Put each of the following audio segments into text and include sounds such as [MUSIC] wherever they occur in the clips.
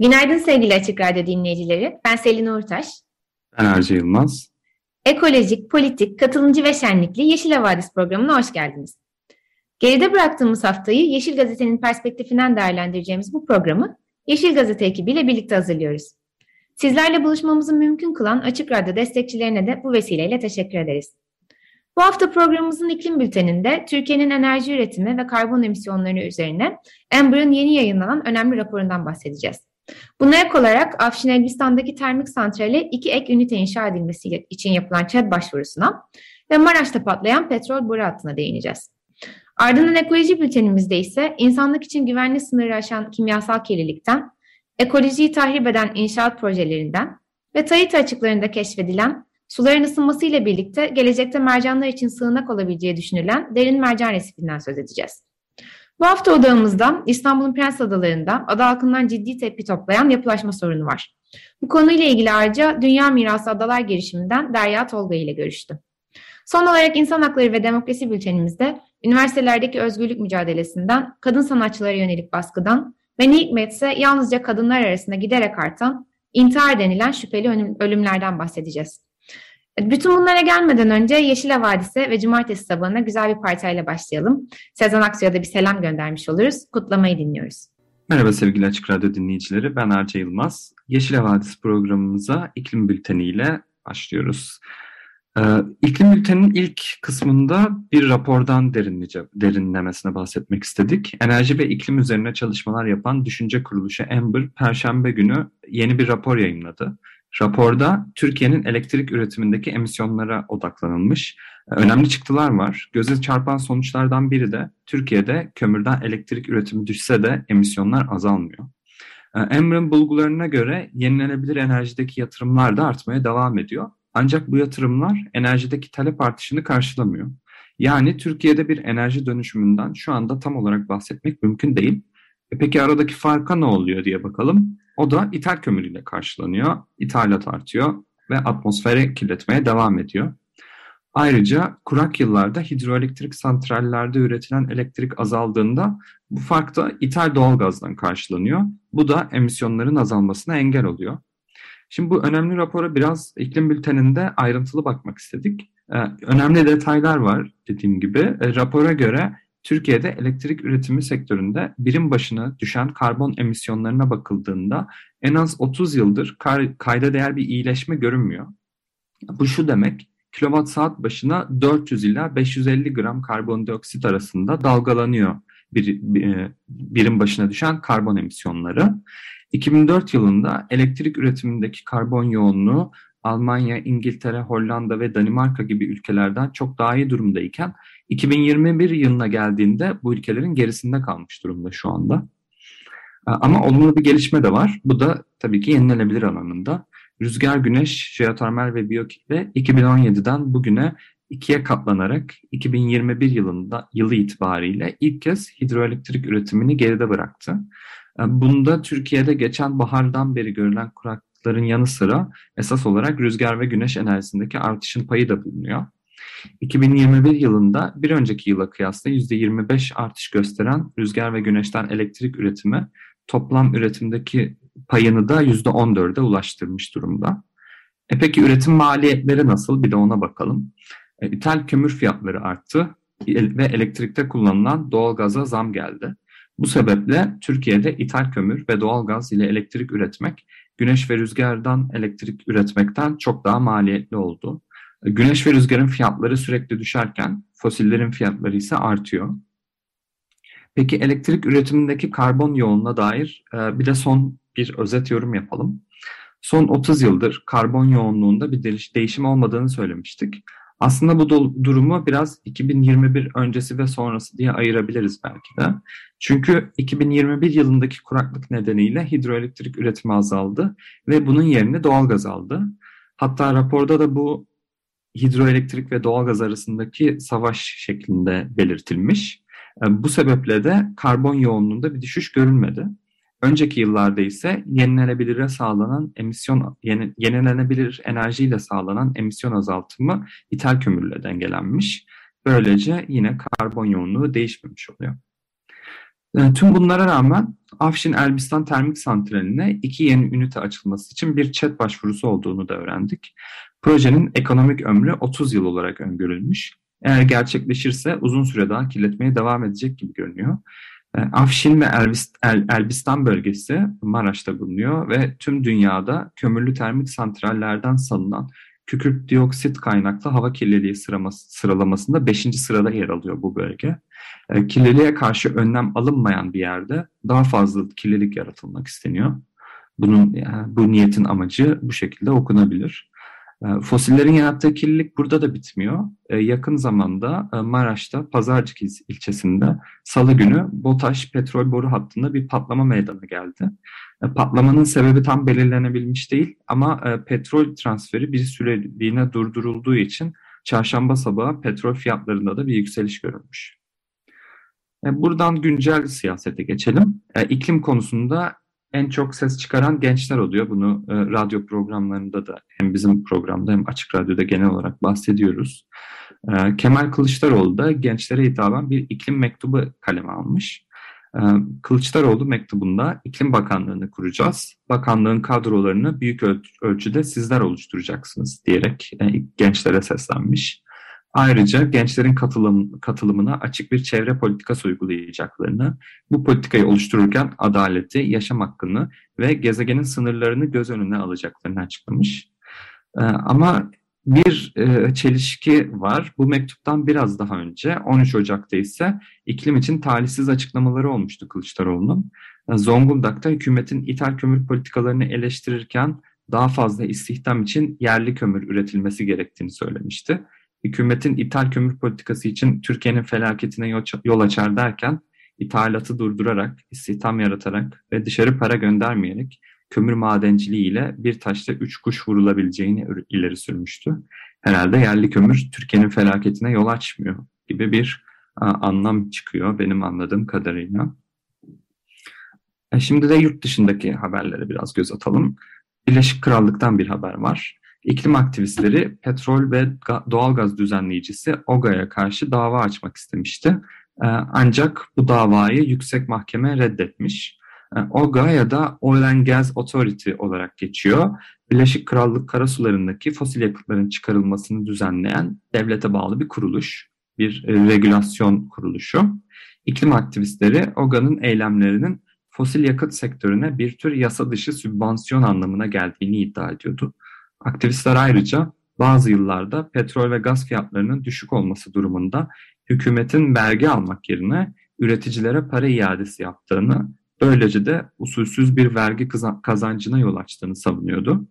Günaydın sevgili Açık Radyo dinleyicileri. Ben Selin Uğurtaş. Ben Arca Yılmaz. Ekolojik, politik, katılımcı ve şenlikli Yeşil Havadis programına hoş geldiniz. Geride bıraktığımız haftayı Yeşil Gazete'nin perspektifinden değerlendireceğimiz bu programı Yeşil Gazete ekibiyle birlikte hazırlıyoruz. Sizlerle buluşmamızı mümkün kılan Açık Radyo destekçilerine de bu vesileyle teşekkür ederiz. Bu hafta programımızın iklim bülteninde Türkiye'nin enerji üretimi ve karbon emisyonları üzerine Amber'ın yeni yayınlanan önemli raporundan bahsedeceğiz. Buna ek olarak Afşin Elbistan'daki termik santrale iki ek ünite inşa edilmesi için yapılan ÇED başvurusuna ve Maraş'ta patlayan petrol boru hattına değineceğiz. Ardından ekoloji bültenimizde ise insanlık için güvenli sınırı aşan kimyasal kirlilikten, ekolojiyi tahrip eden inşaat projelerinden ve Tahiti açıklarında keşfedilen suların ısınmasıyla birlikte gelecekte mercanlar için sığınak olabileceği düşünülen derin mercan resifinden söz edeceğiz. Bu hafta odağımızda İstanbul'un Prens Adaları'nda ada halkından ciddi tepki toplayan yapılaşma sorunu var. Bu konuyla ilgili ayrıca Dünya Mirası Adalar girişiminden Derya Tolga ile görüştü. Son olarak insan hakları ve demokrasi bültenimizde üniversitelerdeki özgürlük mücadelesinden, kadın sanatçılara yönelik baskıdan ve ne hikmetse yalnızca kadınlar arasında giderek artan intihar denilen şüpheli ölümlerden bahsedeceğiz. Bütün bunlara gelmeden önce Yeşil Havadis'e ve Cumartesi sabahına güzel bir partayla başlayalım. Sezen Aksu'ya da bir selam göndermiş oluruz. Kutlamayı dinliyoruz. Merhaba sevgili Açık Radyo dinleyicileri. Ben Arca Yılmaz. Yeşil Havadis programımıza iklim bülteniyle başlıyoruz. Ee, iklim bülteninin ilk kısmında bir rapordan derinlice, derinlemesine bahsetmek istedik. Enerji ve iklim üzerine çalışmalar yapan düşünce kuruluşu Amber, Perşembe günü yeni bir rapor yayınladı. Raporda Türkiye'nin elektrik üretimindeki emisyonlara odaklanılmış. Önemli çıktılar var. Göze çarpan sonuçlardan biri de Türkiye'de kömürden elektrik üretimi düşse de emisyonlar azalmıyor. Emre'nin bulgularına göre yenilenebilir enerjideki yatırımlar da artmaya devam ediyor. Ancak bu yatırımlar enerjideki talep artışını karşılamıyor. Yani Türkiye'de bir enerji dönüşümünden şu anda tam olarak bahsetmek mümkün değil. E peki aradaki farka ne oluyor diye bakalım. O da ithal kömürüyle karşılanıyor, ithalat artıyor ve atmosfere kirletmeye devam ediyor. Ayrıca kurak yıllarda hidroelektrik santrallerde üretilen elektrik azaldığında bu fark da ithal doğalgazdan karşılanıyor. Bu da emisyonların azalmasına engel oluyor. Şimdi bu önemli rapora biraz iklim bülteninde ayrıntılı bakmak istedik. Ee, önemli detaylar var dediğim gibi. E, rapora göre Türkiye'de elektrik üretimi sektöründe birim başına düşen karbon emisyonlarına bakıldığında en az 30 yıldır kayda değer bir iyileşme görünmüyor. Bu şu demek, kilowatt saat başına 400 ila 550 gram karbondioksit arasında dalgalanıyor bir, e, birim başına düşen karbon emisyonları. 2004 yılında elektrik üretimindeki karbon yoğunluğu Almanya, İngiltere, Hollanda ve Danimarka gibi ülkelerden çok daha iyi durumdayken 2021 yılına geldiğinde bu ülkelerin gerisinde kalmış durumda şu anda. Ama olumlu bir gelişme de var. Bu da tabii ki yenilenebilir alanında. Rüzgar, güneş, jeotermal ve biyokitle 2017'den bugüne ikiye katlanarak 2021 yılında yılı itibariyle ilk kez hidroelektrik üretimini geride bıraktı. Bunda Türkiye'de geçen bahardan beri görülen kuraklıkların yanı sıra esas olarak rüzgar ve güneş enerjisindeki artışın payı da bulunuyor. 2021 yılında bir önceki yıla kıyasla %25 artış gösteren rüzgar ve güneşten elektrik üretimi toplam üretimdeki payını da %14'e ulaştırmış durumda. E peki üretim maliyetleri nasıl? Bir de ona bakalım. E, ithal kömür fiyatları arttı ve elektrikte kullanılan doğalgaza zam geldi. Bu sebeple Türkiye'de ithal kömür ve doğalgaz ile elektrik üretmek güneş ve rüzgardan elektrik üretmekten çok daha maliyetli oldu. Güneş ve rüzgarın fiyatları sürekli düşerken fosillerin fiyatları ise artıyor. Peki elektrik üretimindeki karbon yoğunluğuna dair e, bir de son bir özet yorum yapalım. Son 30 yıldır karbon yoğunluğunda bir değişim olmadığını söylemiştik. Aslında bu durumu biraz 2021 öncesi ve sonrası diye ayırabiliriz belki de. Çünkü 2021 yılındaki kuraklık nedeniyle hidroelektrik üretimi azaldı ve bunun yerini doğalgaz aldı. Hatta raporda da bu hidroelektrik ve doğalgaz arasındaki savaş şeklinde belirtilmiş. E, bu sebeple de karbon yoğunluğunda bir düşüş görülmedi. Önceki yıllarda ise yenilenebilire sağlanan emisyon yeni, yenilenebilir enerjiyle sağlanan emisyon azaltımı ithal kömürle dengelenmiş. Böylece yine karbon yoğunluğu değişmemiş oluyor. E, tüm bunlara rağmen Afşin Elbistan Termik Santrali'ne iki yeni ünite açılması için bir chat başvurusu olduğunu da öğrendik. Projenin ekonomik ömrü 30 yıl olarak öngörülmüş. Eğer gerçekleşirse uzun süre daha kirletmeye devam edecek gibi görünüyor. E, Afşin ve Elbistan bölgesi Maraş'ta bulunuyor ve tüm dünyada kömürlü termik santrallerden salınan kükürt dioksit kaynaklı hava kirliliği sıralamasında 5. sırada yer alıyor bu bölge. E, kirliliğe karşı önlem alınmayan bir yerde daha fazla kirlilik yaratılmak isteniyor. Bunun bu niyetin amacı bu şekilde okunabilir. E, fosillerin yarattığı kirlilik burada da bitmiyor. E, yakın zamanda e, Maraş'ta Pazarcık ilçesinde salı günü BOTAŞ petrol boru hattında bir patlama meydana geldi. Patlamanın sebebi tam belirlenebilmiş değil ama petrol transferi bir süreliğine durdurulduğu için çarşamba sabahı petrol fiyatlarında da bir yükseliş görülmüş. Buradan güncel siyasete geçelim. İklim konusunda en çok ses çıkaran gençler oluyor. Bunu e, radyo programlarında da hem bizim programda hem Açık Radyo'da genel olarak bahsediyoruz. E, Kemal Kılıçdaroğlu da gençlere hitaben bir iklim mektubu kaleme almış. E, Kılıçdaroğlu mektubunda iklim bakanlığını kuracağız. Bakanlığın kadrolarını büyük ölçüde sizler oluşturacaksınız diyerek e, gençlere seslenmiş. Ayrıca gençlerin katılım, katılımına açık bir çevre politikası uygulayacaklarını, bu politikayı oluştururken adaleti, yaşam hakkını ve gezegenin sınırlarını göz önüne alacaklarını açıklamış. Ee, ama bir e, çelişki var. Bu mektuptan biraz daha önce 13 Ocak'ta ise iklim için talihsiz açıklamaları olmuştu Kılıçdaroğlu'nun. Ee, Zonguldak'ta hükümetin ithal kömür politikalarını eleştirirken daha fazla istihdam için yerli kömür üretilmesi gerektiğini söylemişti hükümetin ithal kömür politikası için Türkiye'nin felaketine yol açar derken ithalatı durdurarak, istihdam yaratarak ve dışarı para göndermeyerek kömür madenciliği ile bir taşla üç kuş vurulabileceğini ileri sürmüştü. Herhalde yerli kömür Türkiye'nin felaketine yol açmıyor gibi bir anlam çıkıyor benim anladığım kadarıyla. E, şimdi de yurt dışındaki haberlere biraz göz atalım. Birleşik Krallık'tan bir haber var. İklim aktivistleri petrol ve doğal gaz düzenleyicisi OGA'ya karşı dava açmak istemişti. Ee, ancak bu davayı yüksek mahkeme reddetmiş. Ee, OGA ya da Oil and Gas Authority olarak geçiyor. Birleşik Krallık karasularındaki fosil yakıtların çıkarılmasını düzenleyen devlete bağlı bir kuruluş, bir e, regülasyon kuruluşu. İklim aktivistleri OGA'nın eylemlerinin fosil yakıt sektörüne bir tür yasa dışı sübvansiyon anlamına geldiğini iddia ediyordu. Aktivistler ayrıca bazı yıllarda petrol ve gaz fiyatlarının düşük olması durumunda hükümetin vergi almak yerine üreticilere para iadesi yaptığını, böylece de usulsüz bir vergi kazancına yol açtığını savunuyordu.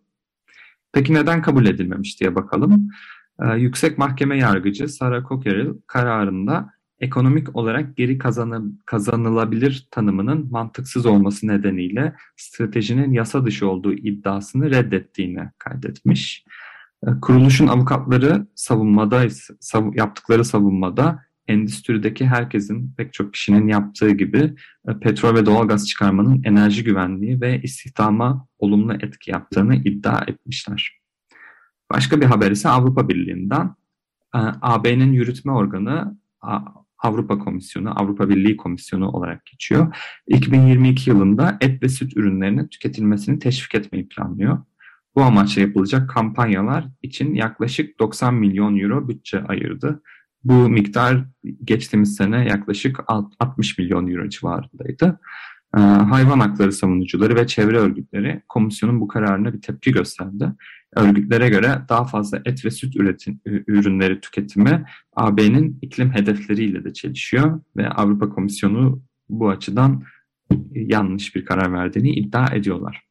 Peki neden kabul edilmemiş diye bakalım. Ee, Yüksek Mahkeme Yargıcı Sarah Cockerill kararında ekonomik olarak geri kazanılabilir tanımının mantıksız olması nedeniyle stratejinin yasa dışı olduğu iddiasını reddettiğini kaydetmiş. E, kuruluşun avukatları savunmada yaptıkları savunmada endüstrideki herkesin pek çok kişinin yaptığı gibi e, petrol ve doğalgaz çıkarmanın enerji güvenliği ve istihdama olumlu etki yaptığını iddia etmişler. Başka bir haber ise Avrupa Birliği'nden. E, AB'nin yürütme organı Avrupa Komisyonu, Avrupa Birliği Komisyonu olarak geçiyor. 2022 yılında et ve süt ürünlerinin tüketilmesini teşvik etmeyi planlıyor. Bu amaçla yapılacak kampanyalar için yaklaşık 90 milyon euro bütçe ayırdı. Bu miktar geçtiğimiz sene yaklaşık 60 milyon euro civarındaydı. Ee, hayvan hakları savunucuları ve çevre örgütleri komisyonun bu kararına bir tepki gösterdi. Örgütlere göre daha fazla et ve süt üretim, ürünleri tüketimi AB'nin iklim hedefleriyle de çelişiyor ve Avrupa Komisyonu bu açıdan yanlış bir karar verdiğini iddia ediyorlar.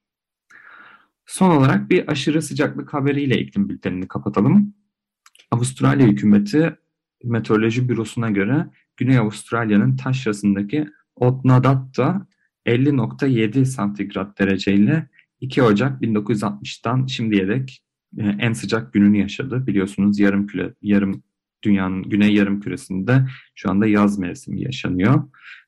Son olarak bir aşırı sıcaklık haberiyle iklim bültenini kapatalım. Avustralya hükümeti Meteoroloji Bürosu'na göre Güney Avustralya'nın taşrasındaki Otnadatta 50.7 santigrat dereceyle 2 Ocak 1960'tan şimdiye dek e, en sıcak gününü yaşadı. Biliyorsunuz yarım küre, yarım dünyanın güney yarım küresinde şu anda yaz mevsimi yaşanıyor.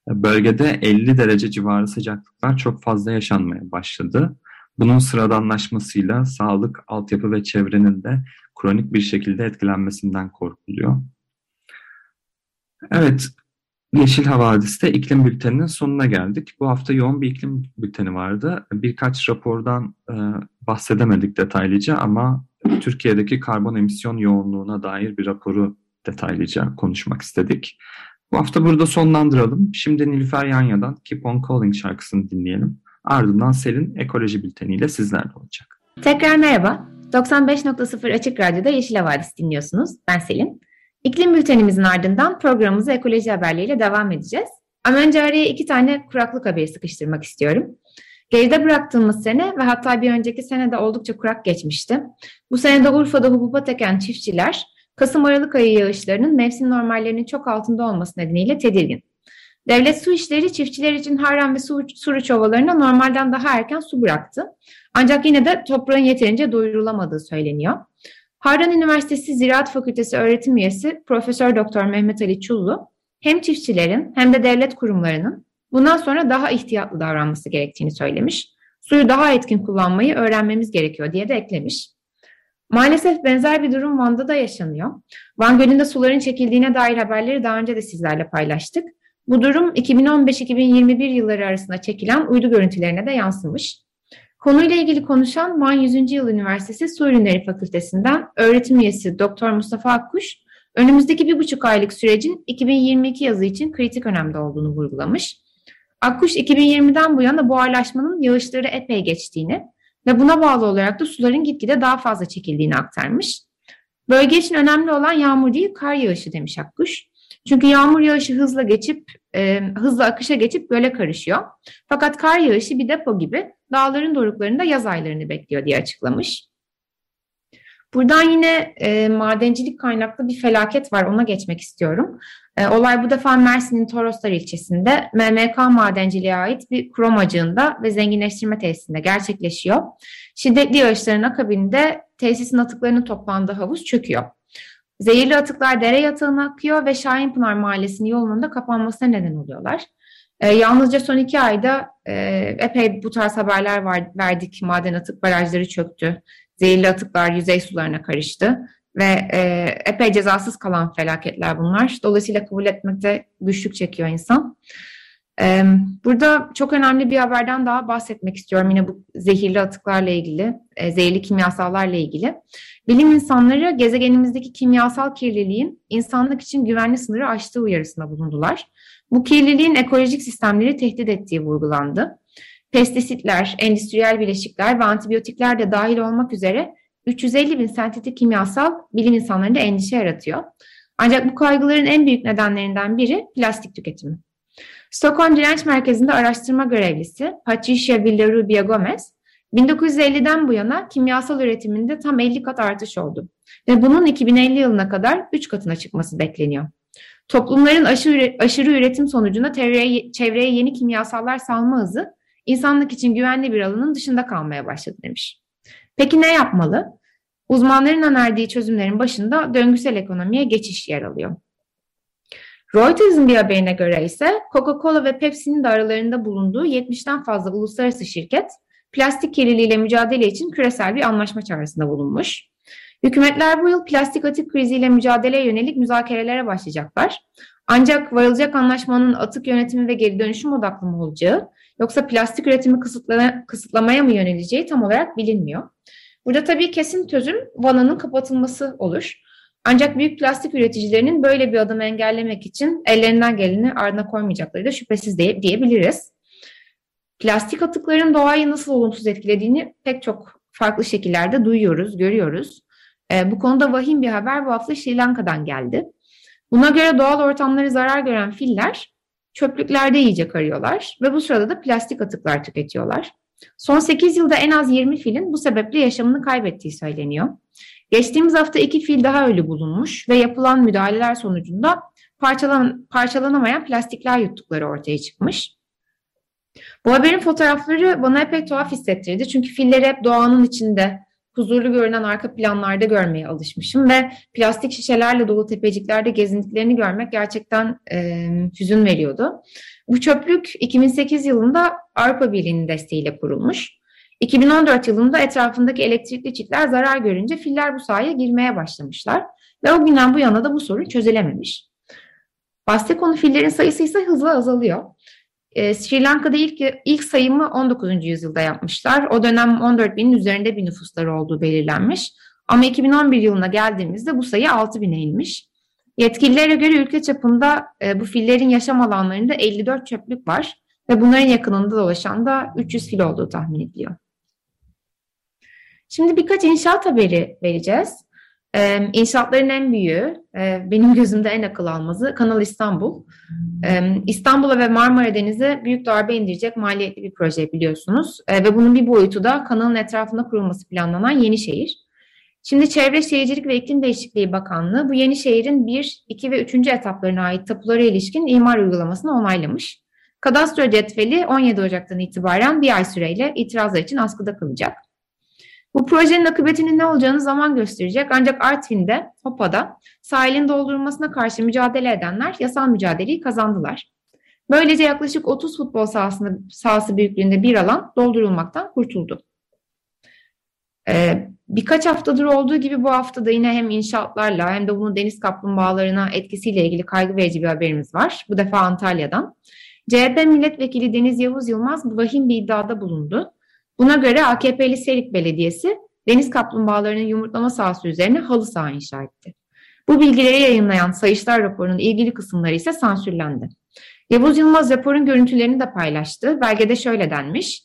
Bölgede 50 derece civarı sıcaklıklar çok fazla yaşanmaya başladı. Bunun sıradanlaşmasıyla sağlık, altyapı ve çevrenin de kronik bir şekilde etkilenmesinden korkuluyor. Evet, Yeşil Havadis'te iklim bülteninin sonuna geldik. Bu hafta yoğun bir iklim bülteni vardı. Birkaç rapordan e, bahsedemedik detaylıca ama Türkiye'deki karbon emisyon yoğunluğuna dair bir raporu detaylıca konuşmak istedik. Bu hafta burada sonlandıralım. Şimdi Nilüfer Yanya'dan Keep On Calling şarkısını dinleyelim. Ardından Selin ekoloji bülteniyle sizlerle olacak. Tekrar merhaba. 95.0 Açık Radyo'da Yeşil Havadis dinliyorsunuz. Ben Selin. İklim bültenimizin ardından programımıza ekoloji haberleriyle devam edeceğiz. Ama önce araya iki tane kuraklık haberi sıkıştırmak istiyorum. Geride bıraktığımız sene ve hatta bir önceki sene de oldukça kurak geçmişti. Bu sene de Urfa'da hububat eken çiftçiler Kasım-Aralık ayı yağışlarının mevsim normallerinin çok altında olması nedeniyle tedirgin. Devlet su işleri çiftçiler için Harran ve Suruç ovalarına normalden daha erken su bıraktı. Ancak yine de toprağın yeterince doyurulamadığı söyleniyor. Harran Üniversitesi Ziraat Fakültesi öğretim üyesi Profesör Doktor Mehmet Ali Çullu hem çiftçilerin hem de devlet kurumlarının bundan sonra daha ihtiyatlı davranması gerektiğini söylemiş. Suyu daha etkin kullanmayı öğrenmemiz gerekiyor diye de eklemiş. Maalesef benzer bir durum Van'da da yaşanıyor. Van Gölü'nde suların çekildiğine dair haberleri daha önce de sizlerle paylaştık. Bu durum 2015-2021 yılları arasında çekilen uydu görüntülerine de yansımış. Konuyla ilgili konuşan Van 100. Yıl Üniversitesi Su Ürünleri Fakültesinden öğretim üyesi Doktor Mustafa Akkuş, önümüzdeki bir buçuk aylık sürecin 2022 yazı için kritik önemde olduğunu vurgulamış. Akkuş 2020'den bu yana buharlaşmanın yağışları epey geçtiğini ve buna bağlı olarak da suların gitgide daha fazla çekildiğini aktarmış. Bölge için önemli olan yağmur değil kar yağışı demiş Akkuş. Çünkü yağmur yağışı hızla geçip e, hızla akışa geçip göle karışıyor. Fakat kar yağışı bir depo gibi dağların doruklarında yaz aylarını bekliyor diye açıklamış. Buradan yine e, madencilik kaynaklı bir felaket var ona geçmek istiyorum. E, olay bu defa Mersin'in Toroslar ilçesinde MMK madenciliğe ait bir krom acığında ve zenginleştirme tesisinde gerçekleşiyor. Şiddetli yağışların akabinde tesisin atıklarının toplandığı havuz çöküyor. Zehirli atıklar dere yatağına akıyor ve Şahinpınar Mahallesi'nin yolunun da kapanmasına neden oluyorlar. E, yalnızca son iki ayda e, epey bu tarz haberler var, verdik. Maden atık barajları çöktü. Zehirli atıklar yüzey sularına karıştı. Ve e, epey cezasız kalan felaketler bunlar. Dolayısıyla kabul etmekte güçlük çekiyor insan. Burada çok önemli bir haberden daha bahsetmek istiyorum. Yine bu zehirli atıklarla ilgili, e, zehirli kimyasallarla ilgili. Bilim insanları gezegenimizdeki kimyasal kirliliğin insanlık için güvenli sınırı aştığı uyarısında bulundular. Bu kirliliğin ekolojik sistemleri tehdit ettiği vurgulandı. Pestisitler, endüstriyel bileşikler ve antibiyotikler de dahil olmak üzere 350 bin sentetik kimyasal bilim insanlarında endişe yaratıyor. Ancak bu kaygıların en büyük nedenlerinden biri plastik tüketimi. Stockholm Direnç Merkezi'nde araştırma görevlisi Patricia Villarubia Gomez, 1950'den bu yana kimyasal üretiminde tam 50 kat artış oldu ve bunun 2050 yılına kadar 3 katına çıkması bekleniyor. Toplumların aşırı, üretim sonucunda çevreye yeni kimyasallar salma hızı insanlık için güvenli bir alanın dışında kalmaya başladı demiş. Peki ne yapmalı? Uzmanların önerdiği çözümlerin başında döngüsel ekonomiye geçiş yer alıyor. Reuters'ın bir haberine göre ise Coca-Cola ve Pepsi'nin de aralarında bulunduğu 70'ten fazla uluslararası şirket plastik kirliliğiyle mücadele için küresel bir anlaşma çağrısında bulunmuş. Hükümetler bu yıl plastik atık kriziyle mücadeleye yönelik müzakerelere başlayacaklar. Ancak varılacak anlaşmanın atık yönetimi ve geri dönüşüm odaklı mı olacağı yoksa plastik üretimi kısıtlama, kısıtlamaya mı yöneleceği tam olarak bilinmiyor. Burada tabii kesin çözüm vananın kapatılması olur. Ancak büyük plastik üreticilerinin böyle bir adımı engellemek için ellerinden geleni ardına koymayacakları da şüphesiz diye, diyebiliriz. Plastik atıkların doğayı nasıl olumsuz etkilediğini pek çok farklı şekillerde duyuyoruz, görüyoruz. E, bu konuda vahim bir haber bu hafta Sri Lanka'dan geldi. Buna göre doğal ortamları zarar gören filler çöplüklerde yiyecek arıyorlar ve bu sırada da plastik atıklar tüketiyorlar. Son 8 yılda en az 20 filin bu sebeple yaşamını kaybettiği söyleniyor. Geçtiğimiz hafta iki fil daha ölü bulunmuş ve yapılan müdahaleler sonucunda parçalan, parçalanamayan plastikler yuttukları ortaya çıkmış. Bu haberin fotoğrafları bana epey tuhaf hissettirdi. Çünkü filleri hep doğanın içinde, huzurlu görünen arka planlarda görmeye alışmışım ve plastik şişelerle dolu tepeciklerde gezindiklerini görmek gerçekten e, hüzün veriyordu. Bu çöplük 2008 yılında Avrupa Birliği'nin desteğiyle kurulmuş. 2014 yılında etrafındaki elektrikli çitler zarar görünce filler bu sahaya girmeye başlamışlar ve o günden bu yana da bu sorun çözülememiş. Bahse konu fillerin sayısı ise hızla azalıyor. Ee, Sri Lanka'da ilk, ilk sayımı 19. yüzyılda yapmışlar. O dönem 14 binin üzerinde bir nüfusları olduğu belirlenmiş. Ama 2011 yılına geldiğimizde bu sayı 6 bine inmiş. Yetkililere göre ülke çapında e, bu fillerin yaşam alanlarında 54 çöplük var ve bunların yakınında dolaşan da 300 fil olduğu tahmin ediliyor. Şimdi birkaç inşaat haberi vereceğiz. Ee, inşaatların en büyüğü, e, benim gözümde en akıl almazı Kanal İstanbul. Ee, İstanbul'a ve Marmara Denize büyük darbe indirecek maliyetli bir proje biliyorsunuz. Ee, ve bunun bir boyutu da kanalın etrafında kurulması planlanan yeni şehir. Şimdi Çevre Şehircilik ve İklim Değişikliği Bakanlığı bu yeni şehrin 1, 2 ve 3. etaplarına ait tapulara ilişkin imar uygulamasını onaylamış. Kadastro cetveli 17 Ocak'tan itibaren bir ay süreyle itirazlar için askıda kalacak. Bu projenin akıbetinin ne olacağını zaman gösterecek ancak Artvin'de, Hopa'da sahilin doldurulmasına karşı mücadele edenler yasal mücadeleyi kazandılar. Böylece yaklaşık 30 futbol sahasında, sahası büyüklüğünde bir alan doldurulmaktan kurtuldu. Ee, birkaç haftadır olduğu gibi bu hafta da yine hem inşaatlarla hem de bunun deniz kaplumbağalarına etkisiyle ilgili kaygı verici bir haberimiz var. Bu defa Antalya'dan. CHP milletvekili Deniz Yavuz Yılmaz vahim bir iddiada bulundu. Buna göre AKP'li Serik Belediyesi deniz kaplumbağalarının yumurtlama sahası üzerine halı saha inşa etti. Bu bilgileri yayınlayan Sayıştay raporunun ilgili kısımları ise sansürlendi. Yavuz Yılmaz raporun görüntülerini de paylaştı. Belgede şöyle denmiş.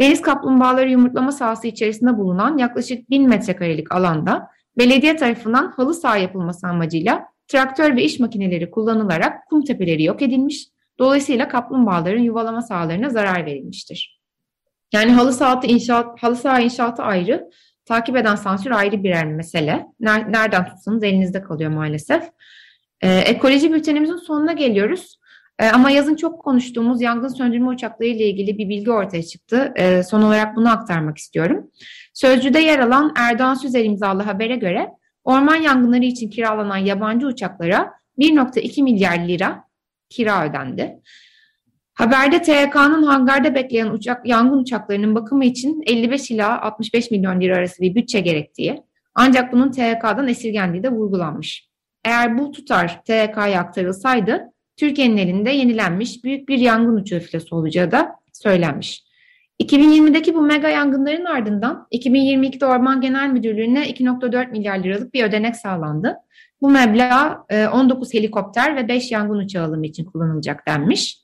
Deniz kaplumbağaları yumurtlama sahası içerisinde bulunan yaklaşık 1000 metrekarelik alanda belediye tarafından halı saha yapılması amacıyla traktör ve iş makineleri kullanılarak kum tepeleri yok edilmiş. Dolayısıyla kaplumbağaların yuvalama sahalarına zarar verilmiştir. Yani halı saha inşaat, halı saha inşaatı ayrı, takip eden sansür ayrı birer mesele. Nereden tutsanız elinizde kalıyor maalesef. Ee, ekoloji bültenimizin sonuna geliyoruz. Ee, ama yazın çok konuştuğumuz yangın söndürme uçakları ile ilgili bir bilgi ortaya çıktı. Ee, son olarak bunu aktarmak istiyorum. Sözcüde yer alan Erdoğan Süzer imzalı habere göre orman yangınları için kiralanan yabancı uçaklara 1.2 milyar lira kira ödendi. Haberde TYK'nın hangarda bekleyen uçak, yangın uçaklarının bakımı için 55 ila 65 milyon lira arası bir bütçe gerektiği, ancak bunun TYK'dan esirgendiği de vurgulanmış. Eğer bu tutar TYK'ya aktarılsaydı, Türkiye'nin elinde yenilenmiş büyük bir yangın uçağı filosu olacağı da söylenmiş. 2020'deki bu mega yangınların ardından 2022'de Orman Genel Müdürlüğü'ne 2.4 milyar liralık bir ödenek sağlandı. Bu meblağ 19 e, helikopter ve 5 yangın uçağı alımı için kullanılacak denmiş.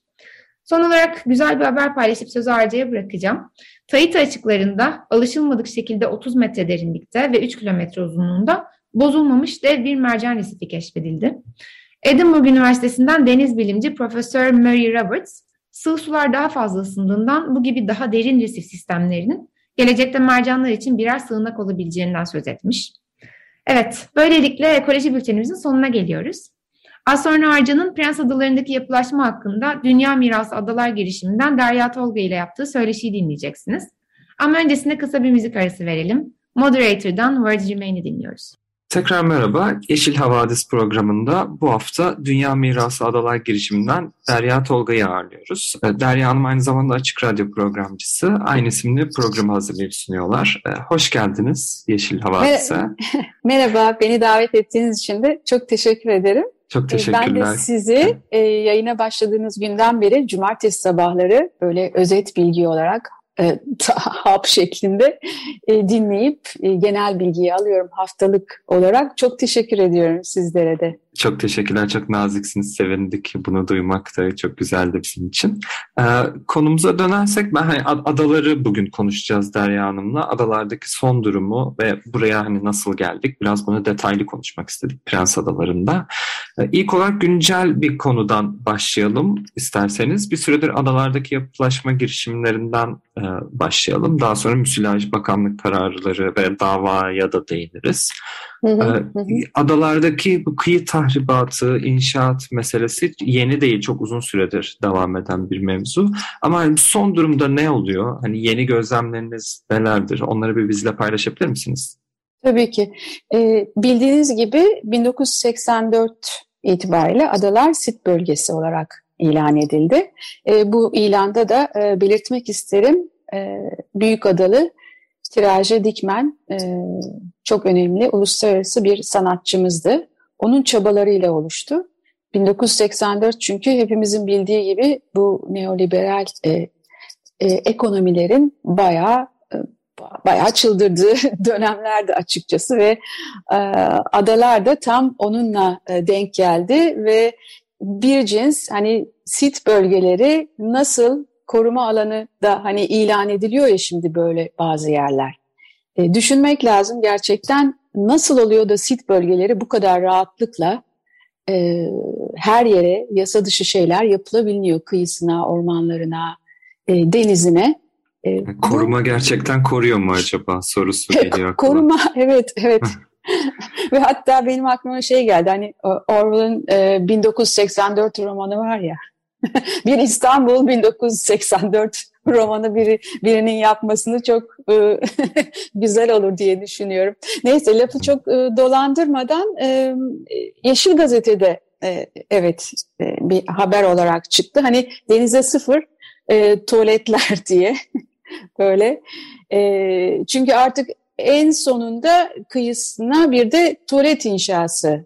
Son olarak güzel bir haber paylaşıp sözü Arca'ya bırakacağım. Tahiti açıklarında alışılmadık şekilde 30 metre derinlikte ve 3 kilometre uzunluğunda bozulmamış dev bir mercan resifi keşfedildi. Edinburgh Üniversitesi'nden deniz bilimci Profesör Murray Roberts, sığ sular daha fazla ısındığından bu gibi daha derin resif sistemlerinin gelecekte mercanlar için birer sığınak olabileceğinden söz etmiş. Evet, böylelikle ekoloji bültenimizin sonuna geliyoruz. Az sonra Arca'nın Prens Adaları'ndaki yapılaşma hakkında Dünya Mirası Adalar girişiminden Derya Tolga ile yaptığı söyleşiyi dinleyeceksiniz. Ama öncesinde kısa bir müzik arası verelim. Moderator'dan Words Remain'i dinliyoruz. Tekrar merhaba. Yeşil Havadis programında bu hafta Dünya Mirası Adalar girişiminden Derya Tolga'yı ağırlıyoruz. Ee, Derya Hanım aynı zamanda Açık Radyo programcısı. Aynı isimli programı hazırlayıp sunuyorlar. Ee, hoş geldiniz Yeşil Havadis'e. [LAUGHS] Merhaba, beni davet ettiğiniz için de çok teşekkür ederim. Çok teşekkürler. Ben de sizi e, yayına başladığınız günden beri cumartesi sabahları böyle özet bilgi olarak e, [LAUGHS] hap şeklinde e, dinleyip e, genel bilgiyi alıyorum haftalık olarak. Çok teşekkür ediyorum sizlere de. Çok teşekkürler, çok naziksiniz, sevindik. Bunu duymak da çok güzeldi bizim için. Ee, konumuza dönersek, ben hani adaları bugün konuşacağız Derya Hanım'la. Adalardaki son durumu ve buraya hani nasıl geldik, biraz bunu detaylı konuşmak istedik Prens Adaları'nda. E, ilk olarak güncel bir konudan başlayalım isterseniz. Bir süredir adalardaki yapılaşma girişimlerinden e, başlayalım. Daha sonra müsilaj bakanlık kararları ve davaya da değiniriz. Hı hı, e, hı. Adalardaki bu kıyı tahribatı, inşaat meselesi yeni değil. Çok uzun süredir devam eden bir mevzu. Ama hani son durumda ne oluyor? Hani yeni gözlemleriniz nelerdir? Onları bir bizle paylaşabilir misiniz? Tabii ki. Ee, bildiğiniz gibi 1984 itibariyle adalar sit bölgesi olarak ilan edildi. E, bu ilanda da e, belirtmek isterim e, Büyük Adalı Tiraje Dikmen e, çok önemli uluslararası bir sanatçımızdı. Onun çabalarıyla oluştu. 1984 çünkü hepimizin bildiği gibi bu neoliberal e, e, ekonomilerin bayağı e, bayağı çıldırdığı [LAUGHS] dönemlerdi açıkçası ve e, adalar da tam onunla e, denk geldi ve bir cins hani sit bölgeleri nasıl koruma alanı da hani ilan ediliyor ya şimdi böyle bazı yerler. E, düşünmek lazım gerçekten nasıl oluyor da sit bölgeleri bu kadar rahatlıkla e, her yere yasa dışı şeyler yapılabiliyor kıyısına, ormanlarına, e, denizine. E, koruma bu, gerçekten koruyor mu acaba sorusu geliyor aklıma. Koruma [LAUGHS] evet evet. [LAUGHS] Ve hatta benim aklıma şey geldi hani Orwell'ın e, 1984 romanı var ya. [LAUGHS] bir İstanbul 1984 romanı biri, birinin yapmasını çok e, güzel olur diye düşünüyorum. Neyse lafı çok e, dolandırmadan e, Yeşil Gazete'de e, evet e, bir haber olarak çıktı. Hani denize sıfır e, tuvaletler diye böyle. E, çünkü artık en sonunda kıyısına bir de tuvalet inşası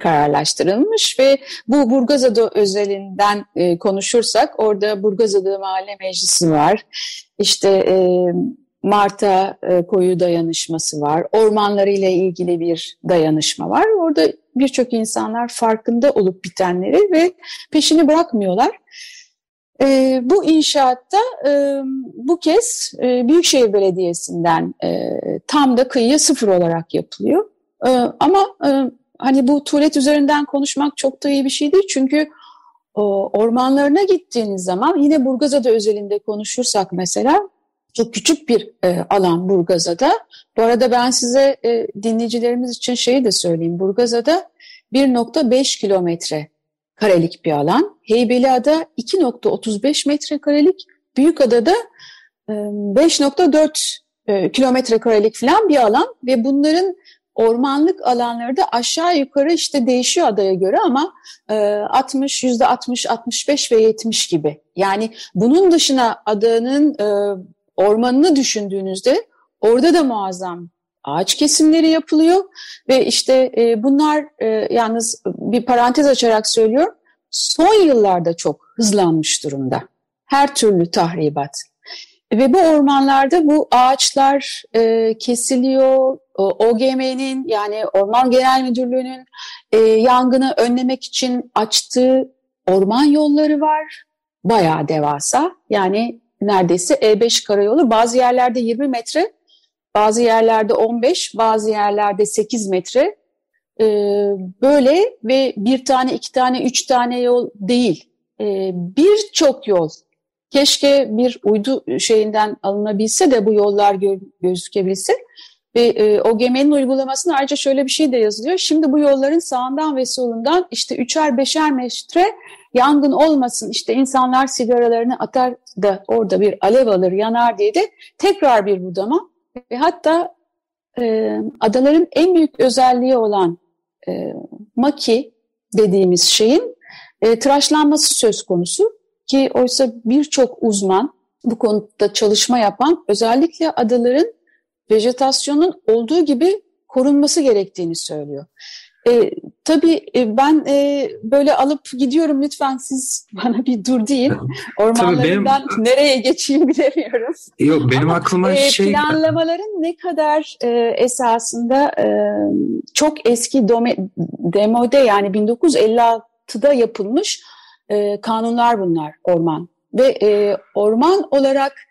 kararlaştırılmış ve bu Burgazada özelinden e, konuşursak orada Burgazada Mahalle Meclisi var. İşte e, Marta e, Koyu Dayanışması var. Ormanları ile ilgili bir dayanışma var. Orada birçok insanlar farkında olup bitenleri ve peşini bırakmıyorlar. E, bu inşaatta e, bu kez e, Büyükşehir Belediyesi'nden e, tam da kıyı sıfır olarak yapılıyor. E, ama e, hani bu tuvalet üzerinden konuşmak çok da iyi bir şey değil. Çünkü o, ormanlarına gittiğiniz zaman yine Burgazada özelinde konuşursak mesela çok küçük bir e, alan Burgazada. Bu arada ben size e, dinleyicilerimiz için şeyi de söyleyeyim. Burgazada 1.5 kilometre karelik bir alan. Heybeliada 2.35 metre karelik. Büyükada'da e, 5.4 e, kilometre karelik falan bir alan ve bunların ormanlık alanları da aşağı yukarı işte değişiyor adaya göre ama e, 60, yüzde 60, 65 ve 70 gibi. Yani bunun dışına adanın e, ormanını düşündüğünüzde orada da muazzam ağaç kesimleri yapılıyor ve işte e, bunlar e, yalnız bir parantez açarak söylüyorum son yıllarda çok hızlanmış durumda. Her türlü tahribat. Ve bu ormanlarda bu ağaçlar e, kesiliyor. OGM'nin yani Orman Genel Müdürlüğü'nün e, yangını önlemek için açtığı orman yolları var. Bayağı devasa. Yani neredeyse E5 karayolu. Bazı yerlerde 20 metre, bazı yerlerde 15, bazı yerlerde 8 metre. E, böyle ve bir tane, iki tane, üç tane yol değil. E, Birçok yol Keşke bir uydu şeyinden alınabilse de bu yollar gö gözükebilse. Ve e, o geminin uygulamasında ayrıca şöyle bir şey de yazılıyor. Şimdi bu yolların sağından ve solundan işte üçer beşer metre yangın olmasın işte insanlar sigaralarını atar da orada bir alev alır yanar diye de tekrar bir budama. Ve hatta e, adaların en büyük özelliği olan e, maki dediğimiz şeyin e, tıraşlanması söz konusu. Ki oysa birçok uzman bu konuda çalışma yapan özellikle adaların vejetasyonun olduğu gibi korunması gerektiğini söylüyor. E, tabii e, ben e, böyle alıp gidiyorum lütfen siz [LAUGHS] bana bir dur deyin. Ormanlarından benim, nereye geçeyim [LAUGHS] bilemiyorum. Yok benim Ama, aklıma e, şey... Planlamaların ne kadar e, esasında e, çok eski dome, demode yani 1956'da yapılmış e, kanunlar bunlar orman. Ve e, orman olarak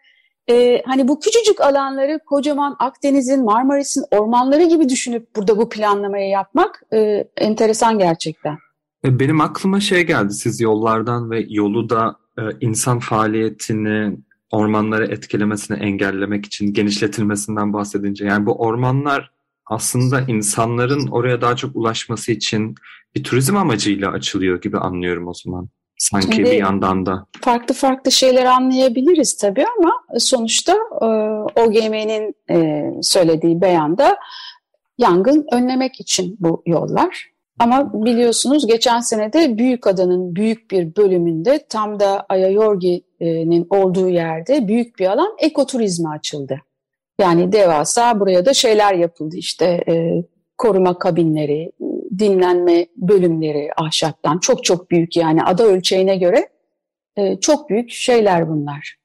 e, hani bu küçücük alanları kocaman Akdeniz'in, Marmaris'in ormanları gibi düşünüp burada bu planlamayı yapmak e, enteresan gerçekten. E, benim aklıma şey geldi. Siz yollardan ve yolu da e, insan faaliyetini, ormanları etkilemesini engellemek için genişletilmesinden bahsedince yani bu ormanlar aslında insanların oraya daha çok ulaşması için bir turizm amacıyla açılıyor gibi anlıyorum o zaman. Sanki Şimdi, bir yandan da. Farklı farklı şeyler anlayabiliriz tabii ama sonuçta e, OGM'nin e, söylediği beyanda yangın önlemek için bu yollar. Ama biliyorsunuz geçen senede büyük adanın büyük bir bölümünde tam da Ayayorgi'nin olduğu yerde büyük bir alan ekoturizme açıldı. Yani devasa buraya da şeyler yapıldı işte e, koruma kabinleri, dinlenme bölümleri ahşaptan çok çok büyük yani ada ölçeğine göre e, çok büyük şeyler bunlar.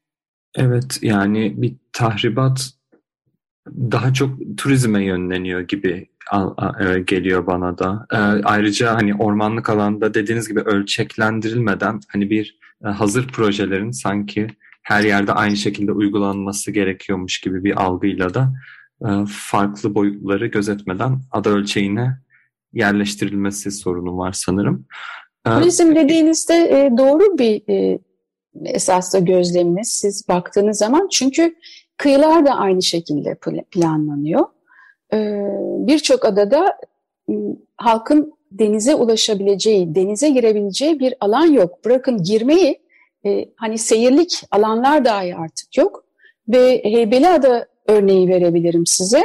Evet yani bir tahribat daha çok turizme yönleniyor gibi e, geliyor bana da. E, ayrıca hani ormanlık alanda dediğiniz gibi ölçeklendirilmeden hani bir e, hazır projelerin sanki her yerde aynı şekilde uygulanması gerekiyormuş gibi bir algıyla da farklı boyutları gözetmeden ada ölçeğine yerleştirilmesi sorunu var sanırım. Turizm dediğinizde doğru bir esasda gözleminiz siz baktığınız zaman çünkü kıyılar da aynı şekilde planlanıyor. Birçok adada halkın denize ulaşabileceği, denize girebileceği bir alan yok. Bırakın girmeyi, hani seyirlik alanlar dahi artık yok. Ve Heybeliada örneği verebilirim size.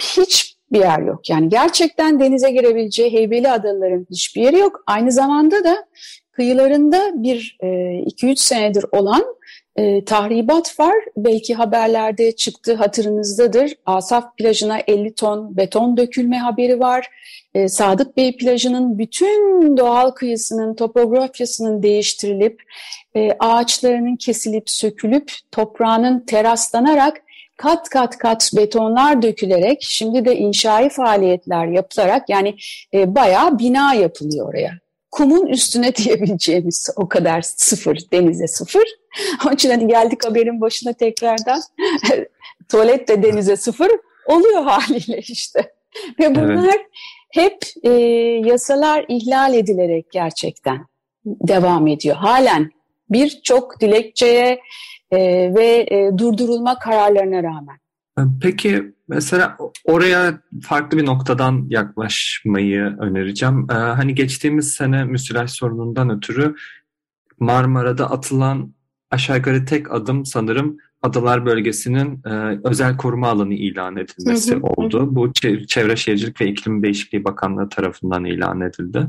Hiç bir yer yok. Yani gerçekten denize girebileceği Heybeli Adaların hiçbir yeri yok. Aynı zamanda da kıyılarında bir 2-3 e, senedir olan e, tahribat var. Belki haberlerde çıktı hatırınızdadır. Asaf plajına 50 ton beton dökülme haberi var. E, Sadık Bey plajının bütün doğal kıyısının topografyasının değiştirilip e, ağaçlarının kesilip sökülüp toprağının teraslanarak kat kat kat betonlar dökülerek şimdi de inşai faaliyetler yapılarak yani e, bayağı bina yapılıyor oraya. Kumun üstüne [LAUGHS] diyebileceğimiz o kadar sıfır, denize sıfır. [LAUGHS] Onun için hani geldik haberin başına tekrardan [LAUGHS] tuvalet de denize sıfır oluyor haliyle işte. Ve bunlar evet. hep e, yasalar ihlal edilerek gerçekten devam ediyor. Halen birçok dilekçeye e, ve e, durdurulma kararlarına rağmen. Peki mesela oraya farklı bir noktadan yaklaşmayı önereceğim. Ee, hani geçtiğimiz sene müsilaj sorunundan ötürü Marmara'da atılan aşağı yukarı tek adım sanırım Adalar Bölgesi'nin e, özel koruma alanı ilan edilmesi hı hı. oldu. Bu Çevre Şehircilik ve İklim Değişikliği Bakanlığı tarafından ilan edildi.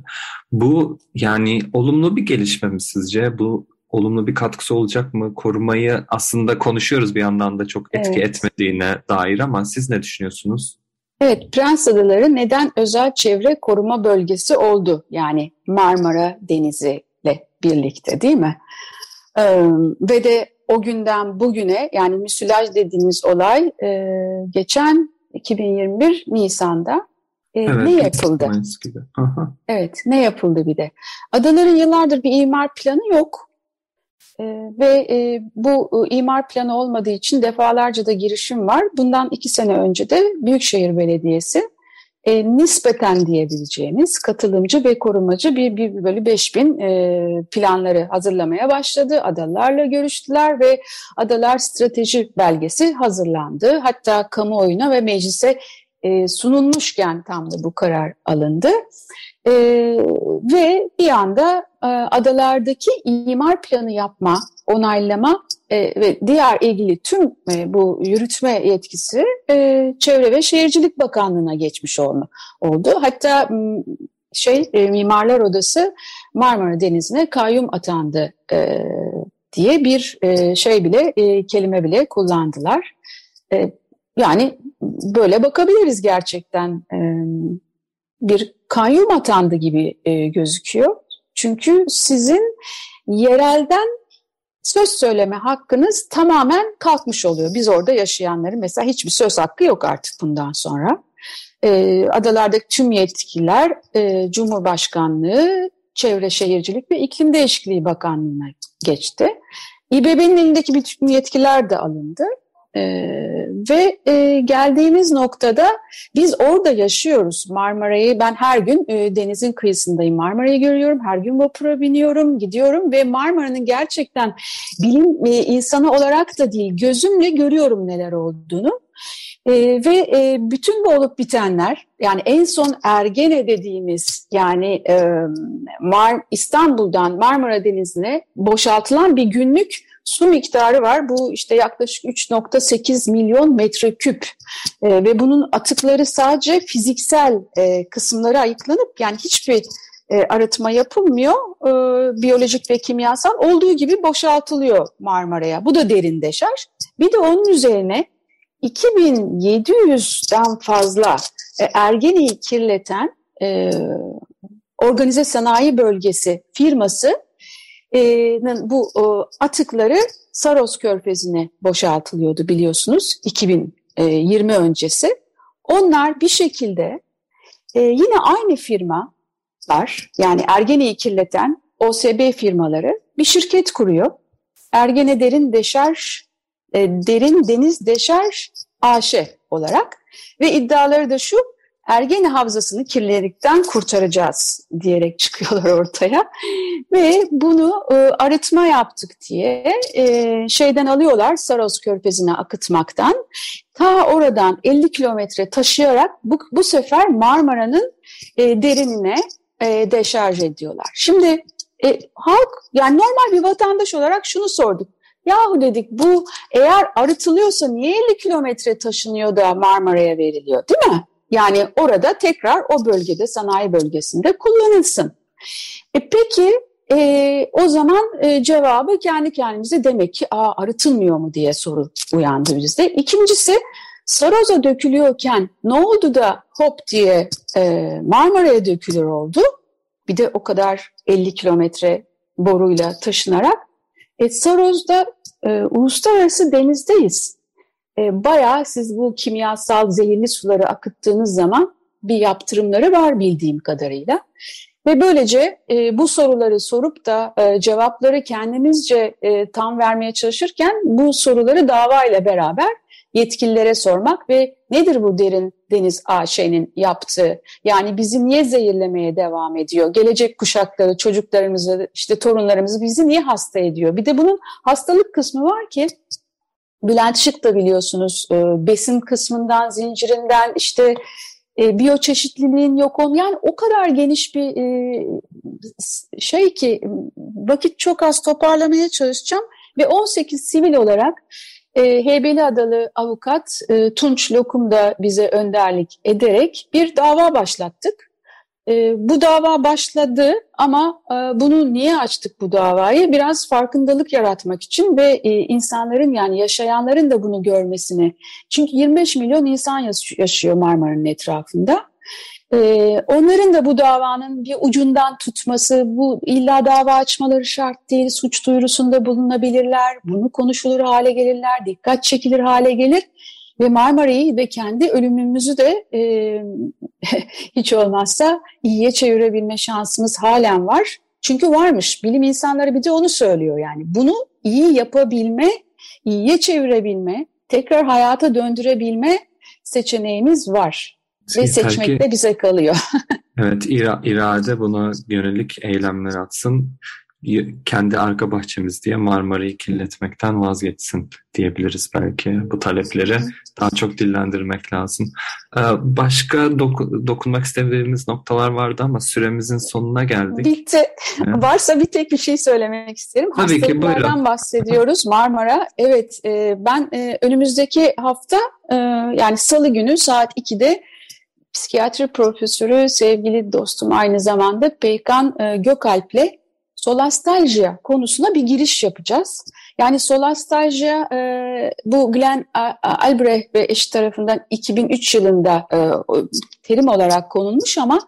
Bu yani olumlu bir gelişme mi sizce? Bu olumlu bir katkısı olacak mı? Korumayı aslında konuşuyoruz bir yandan da çok etki evet. etmediğine dair ama siz ne düşünüyorsunuz? Evet, Prens Adaları neden özel çevre koruma bölgesi oldu? Yani Marmara Denizi ile birlikte değil mi? Ee, ve de o günden bugüne yani müsilaj dediğimiz olay e, geçen 2021 Nisan'da e, evet, ne yapıldı? Evet, ne yapıldı bir de? Adaların yıllardır bir imar planı yok. Ee, ve e, bu e, imar planı olmadığı için defalarca da girişim var. Bundan iki sene önce de Büyükşehir Belediyesi e, nispeten diyebileceğimiz katılımcı ve korumacı bir, bir beş bin e, planları hazırlamaya başladı. Adalarla görüştüler ve adalar strateji belgesi hazırlandı. Hatta kamuoyuna ve meclise e, sunulmuşken tam da bu karar alındı. E, ve bir anda e, adalardaki imar planı yapma, onaylama e, ve diğer ilgili tüm e, bu yürütme yetkisi e, Çevre ve Şehircilik Bakanlığı'na geçmiş oldu. oldu. Hatta şey e, Mimarlar Odası Marmara Denizi'ne kayyum atandı e, diye bir e, şey bile e, kelime bile kullandılar. E, yani böyle bakabiliriz gerçekten. E, bir kayyum atandı gibi e, gözüküyor. Çünkü sizin yerelden söz söyleme hakkınız tamamen kalkmış oluyor. Biz orada yaşayanların mesela hiçbir söz hakkı yok artık bundan sonra. E, adalardaki tüm yetkiler e, Cumhurbaşkanlığı, Çevre Şehircilik ve İklim Değişikliği Bakanlığı'na geçti. İBB'nin elindeki bütün yetkiler de alındı. E, ve e, geldiğimiz noktada biz orada yaşıyoruz. Marmara'yı ben her gün e, denizin kıyısındayım. Marmara'yı görüyorum, her gün vapura biniyorum, gidiyorum ve Marmara'nın gerçekten bilim e, insanı olarak da değil, gözümle görüyorum neler olduğunu. E, ve e, bütün bu olup bitenler yani en son Ergene dediğimiz yani e, Mar İstanbul'dan Marmara Denizi'ne boşaltılan bir günlük su miktarı var. Bu işte yaklaşık 3.8 milyon metreküp e, ve bunun atıkları sadece fiziksel e, kısımları ayıklanıp yani hiçbir e, arıtma yapılmıyor. E, biyolojik ve kimyasal olduğu gibi boşaltılıyor Marmara'ya. Bu da derin deşarj. Bir de onun üzerine 2700'den fazla e, Ergene'yi kirleten e, organize sanayi bölgesi firması bu e, atıkları Saros Körfezi'ne boşaltılıyordu biliyorsunuz 2020 öncesi. Onlar bir şekilde e, yine aynı firma var yani Ergene'yi kirleten OSB firmaları bir şirket kuruyor. Ergene Derin Deşarj e, Derin Deniz Deşarj AŞ olarak ve iddiaları da şu Ergene Havzası'nı kirlilikten kurtaracağız diyerek [LAUGHS] çıkıyorlar ortaya ve bunu e, arıtma yaptık diye e, şeyden alıyorlar Saros Körfezi'ne akıtmaktan ta oradan 50 kilometre taşıyarak bu, bu sefer Marmara'nın e, derinine e, deşarj ediyorlar. Şimdi e, halk yani normal bir vatandaş olarak şunu sorduk. Yahu dedik bu eğer arıtılıyorsa niye 50 kilometre taşınıyor da Marmara'ya veriliyor değil mi? Yani orada tekrar o bölgede sanayi bölgesinde kullanılsın. E peki e, o zaman e, cevabı kendi kendimize demek ki Aa, arıtılmıyor mu diye soru uyandı bizde. İkincisi Saroz'a dökülüyorken ne oldu da hop diye e, Marmara'ya dökülür oldu? Bir de o kadar 50 kilometre boruyla taşınarak. E, Saroz'da e, uluslararası denizdeyiz e, bayağı siz bu kimyasal zehirli suları akıttığınız zaman bir yaptırımları var bildiğim kadarıyla. Ve böylece e, bu soruları sorup da e, cevapları kendimizce e, tam vermeye çalışırken bu soruları davayla beraber yetkililere sormak ve nedir bu derin deniz AŞ'nin yaptığı? Yani bizi niye zehirlemeye devam ediyor? Gelecek kuşakları, çocuklarımızı, işte torunlarımızı bizi niye hasta ediyor? Bir de bunun hastalık kısmı var ki Bülent Şık da biliyorsunuz e, besin kısmından, zincirinden işte e, biyoçeşitliliğin yok olmayan yani o kadar geniş bir e, şey ki vakit çok az toparlamaya çalışacağım ve 18 sivil olarak e, Heybeli Adalı avukat e, Tunç Lokum da bize önderlik ederek bir dava başlattık. E, bu dava başladı ama e, bunu niye açtık bu davayı? Biraz farkındalık yaratmak için ve e, insanların yani yaşayanların da bunu görmesini. Çünkü 25 milyon insan yaşıyor Marmara'nın etrafında. E, onların da bu davanın bir ucundan tutması, bu illa dava açmaları şart değil, suç duyurusunda bulunabilirler, bunu konuşulur hale gelirler, dikkat çekilir hale gelir ve Marmara'yı ve kendi ölümümüzü de e, [LAUGHS] hiç olmazsa iyiye çevirebilme şansımız halen var. Çünkü varmış. Bilim insanları bir de onu söylüyor yani. Bunu iyi yapabilme, iyiye çevirebilme, tekrar hayata döndürebilme seçeneğimiz var. Ve seçmek de bize kalıyor. [LAUGHS] evet, irade buna yönelik eylemler atsın kendi arka bahçemiz diye Marmara'yı kirletmekten vazgeçsin diyebiliriz belki bu talepleri daha çok dillendirmek lazım. Ee, başka doku, dokunmak istediğimiz noktalar vardı ama süremizin sonuna geldik. Bitti. Evet. [LAUGHS] Varsa bir tek bir şey söylemek isterim. Tabii ki buyurun. bahsediyoruz Marmara. Evet e, ben e, önümüzdeki hafta e, yani salı günü saat 2'de psikiyatri profesörü sevgili dostum aynı zamanda Peykan Gökalp'le solastaljiya konusuna bir giriş yapacağız. Yani solastaljiya e, bu Glenn Albrecht ve eşi tarafından 2003 yılında e, terim olarak konulmuş ama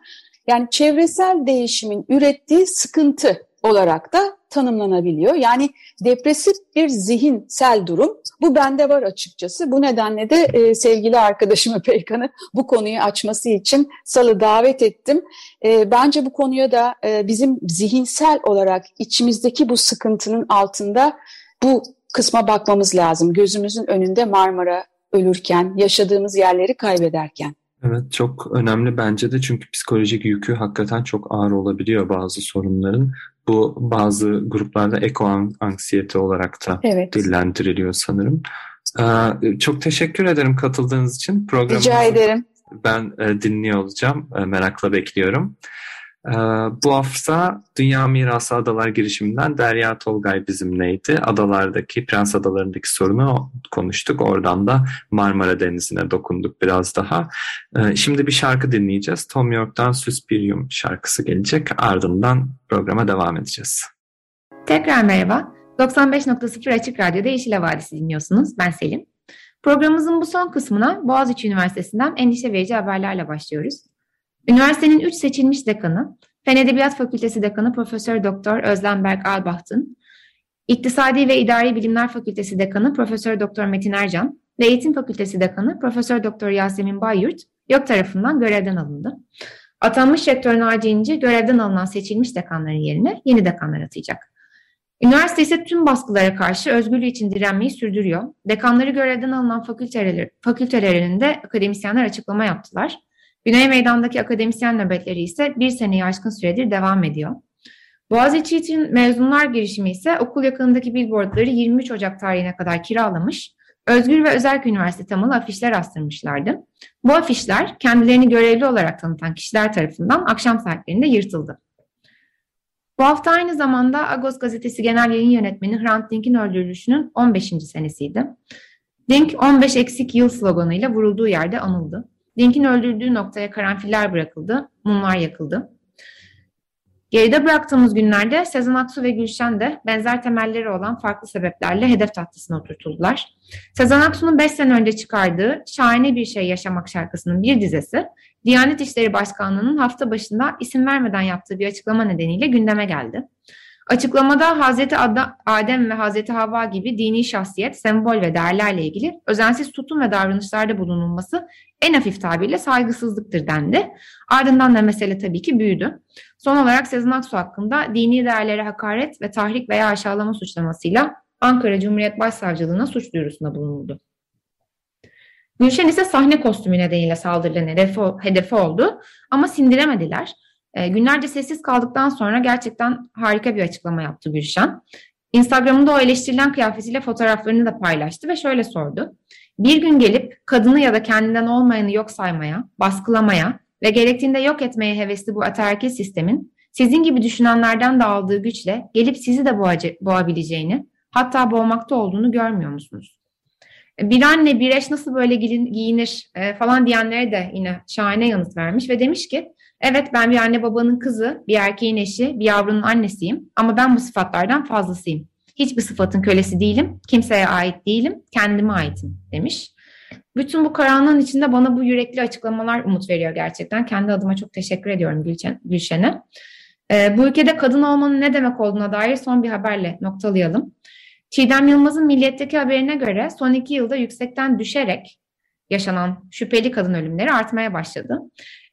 yani çevresel değişimin ürettiği sıkıntı olarak da tanımlanabiliyor. Yani depresif bir zihinsel durum. Bu bende var açıkçası. Bu nedenle de e, sevgili arkadaşımı [LAUGHS] Peykan'ı bu konuyu açması için salı davet ettim. E, bence bu konuya da e, bizim zihinsel olarak içimizdeki bu sıkıntının altında bu kısma bakmamız lazım. Gözümüzün önünde Marmara ölürken, yaşadığımız yerleri kaybederken. Evet çok önemli bence de çünkü psikolojik yükü hakikaten çok ağır olabiliyor bazı sorunların. Bu bazı gruplarda eko anksiyete olarak da evet. dillendiriliyor sanırım. Ee, çok teşekkür ederim katıldığınız için. Programımızı Rica ederim. Ben e, dinliyor olacağım. E, merakla bekliyorum. Ee, bu hafta Dünya Mirası Adalar girişiminden Derya Tolgay bizimleydi. Adalardaki, Prens Adaları'ndaki sorunu konuştuk. Oradan da Marmara Denizi'ne dokunduk biraz daha. Ee, şimdi bir şarkı dinleyeceğiz. Tom York'tan Suspirium şarkısı gelecek. Ardından programa devam edeceğiz. Tekrar merhaba. 95.0 Açık Radyo'da Yeşil Havadisi dinliyorsunuz. Ben Selin. Programımızın bu son kısmına Boğaziçi Üniversitesi'nden endişe verici haberlerle başlıyoruz. Üniversitenin 3 seçilmiş dekanı, Fen Edebiyat Fakültesi Dekanı Profesör Doktor Özlem Berk Albaht'ın, İktisadi ve İdari Bilimler Fakültesi Dekanı Profesör Doktor Metin Ercan ve Eğitim Fakültesi Dekanı Profesör Doktor Yasemin Bayyurt yok tarafından görevden alındı. Atanmış rektör Naci İnci görevden alınan seçilmiş dekanların yerine yeni dekanlar atayacak. Üniversite ise tüm baskılara karşı özgürlüğü için direnmeyi sürdürüyor. Dekanları görevden alınan fakülteler, fakültelerinde akademisyenler açıklama yaptılar. Güney Meydan'daki akademisyen nöbetleri ise bir seneyi aşkın süredir devam ediyor. Boğaziçi için mezunlar girişimi ise okul yakınındaki billboardları 23 Ocak tarihine kadar kiralamış, özgür ve özel üniversite temalı afişler astırmışlardı. Bu afişler kendilerini görevli olarak tanıtan kişiler tarafından akşam saatlerinde yırtıldı. Bu hafta aynı zamanda Agos gazetesi genel yayın yönetmeni Hrant Dink'in öldürülüşünün 15. senesiydi. Dink 15 eksik yıl sloganıyla vurulduğu yerde anıldı. Dink'in öldürdüğü noktaya karanfiller bırakıldı, mumlar yakıldı. Geride bıraktığımız günlerde Sezen Aksu ve Gülşen de benzer temelleri olan farklı sebeplerle hedef tahtasına oturtuldular. Sezen Aksu'nun 5 sene önce çıkardığı Şahane Bir Şey Yaşamak şarkısının bir dizesi, Diyanet İşleri Başkanlığı'nın hafta başında isim vermeden yaptığı bir açıklama nedeniyle gündeme geldi. Açıklamada Hazreti Adem ve Hazreti Havva gibi dini şahsiyet, sembol ve değerlerle ilgili özensiz tutum ve davranışlarda bulunulması en hafif tabirle saygısızlıktır dendi. Ardından da mesele tabii ki büyüdü. Son olarak Sezen Aksu hakkında dini değerlere hakaret ve tahrik veya aşağılama suçlamasıyla Ankara Cumhuriyet Başsavcılığına suç duyurusunda bulunuldu. Gülşen ise sahne kostümü nedeniyle saldırıların hedefi, hedefi oldu ama sindiremediler. E, günlerce sessiz kaldıktan sonra gerçekten harika bir açıklama yaptı Gülşen. Instagram'ında o eleştirilen kıyafetiyle fotoğraflarını da paylaştı ve şöyle sordu. Bir gün gelip kadını ya da kendinden olmayanı yok saymaya, baskılamaya ve gerektiğinde yok etmeye hevesli bu ataerkil sistemin sizin gibi düşünenlerden de aldığı güçle gelip sizi de boğabileceğini, hatta boğmakta olduğunu görmüyor musunuz? Bir anne, bir eş nasıl böyle giyinir e, falan diyenlere de yine şahane yanıt vermiş ve demiş ki Evet ben bir anne babanın kızı, bir erkeğin eşi, bir yavrunun annesiyim ama ben bu sıfatlardan fazlasıyım. Hiçbir sıfatın kölesi değilim, kimseye ait değilim, kendime aitim demiş. Bütün bu karanlığın içinde bana bu yürekli açıklamalar umut veriyor gerçekten. Kendi adıma çok teşekkür ediyorum Gülşen'e. Ee, bu ülkede kadın olmanın ne demek olduğuna dair son bir haberle noktalayalım. Çiğdem Yılmaz'ın Milliyet'teki haberine göre son iki yılda yüksekten düşerek yaşanan şüpheli kadın ölümleri artmaya başladı.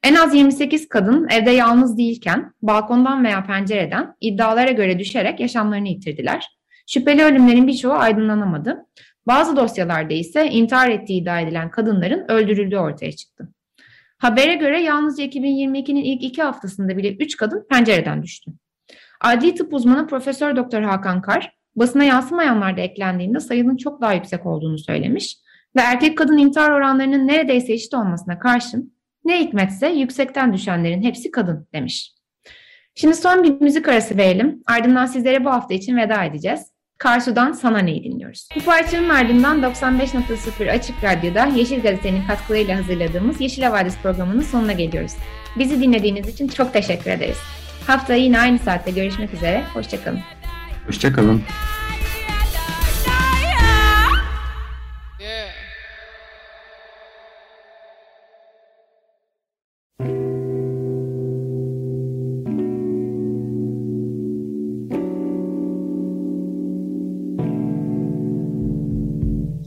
En az 28 kadın evde yalnız değilken balkondan veya pencereden iddialara göre düşerek yaşamlarını yitirdiler. Şüpheli ölümlerin birçoğu aydınlanamadı. Bazı dosyalarda ise intihar ettiği iddia edilen kadınların öldürüldüğü ortaya çıktı. Habere göre yalnızca 2022'nin ilk iki haftasında bile 3 kadın pencereden düştü. Adli tıp uzmanı Profesör Doktor Hakan Kar, basına yansımayanlar da eklendiğinde sayının çok daha yüksek olduğunu söylemiş ve erkek kadın intihar oranlarının neredeyse eşit olmasına karşın ne hikmetse yüksekten düşenlerin hepsi kadın demiş. Şimdi son bir müzik arası verelim. Ardından sizlere bu hafta için veda edeceğiz. Karsu'dan Sana Neyi dinliyoruz. Bu parçanın ardından 95.0 Açık Radyo'da Yeşil Gazete'nin katkılarıyla hazırladığımız Yeşil Havadis programının sonuna geliyoruz. Bizi dinlediğiniz için çok teşekkür ederiz. Haftaya yine aynı saatte görüşmek üzere. Hoşçakalın. Hoşçakalın.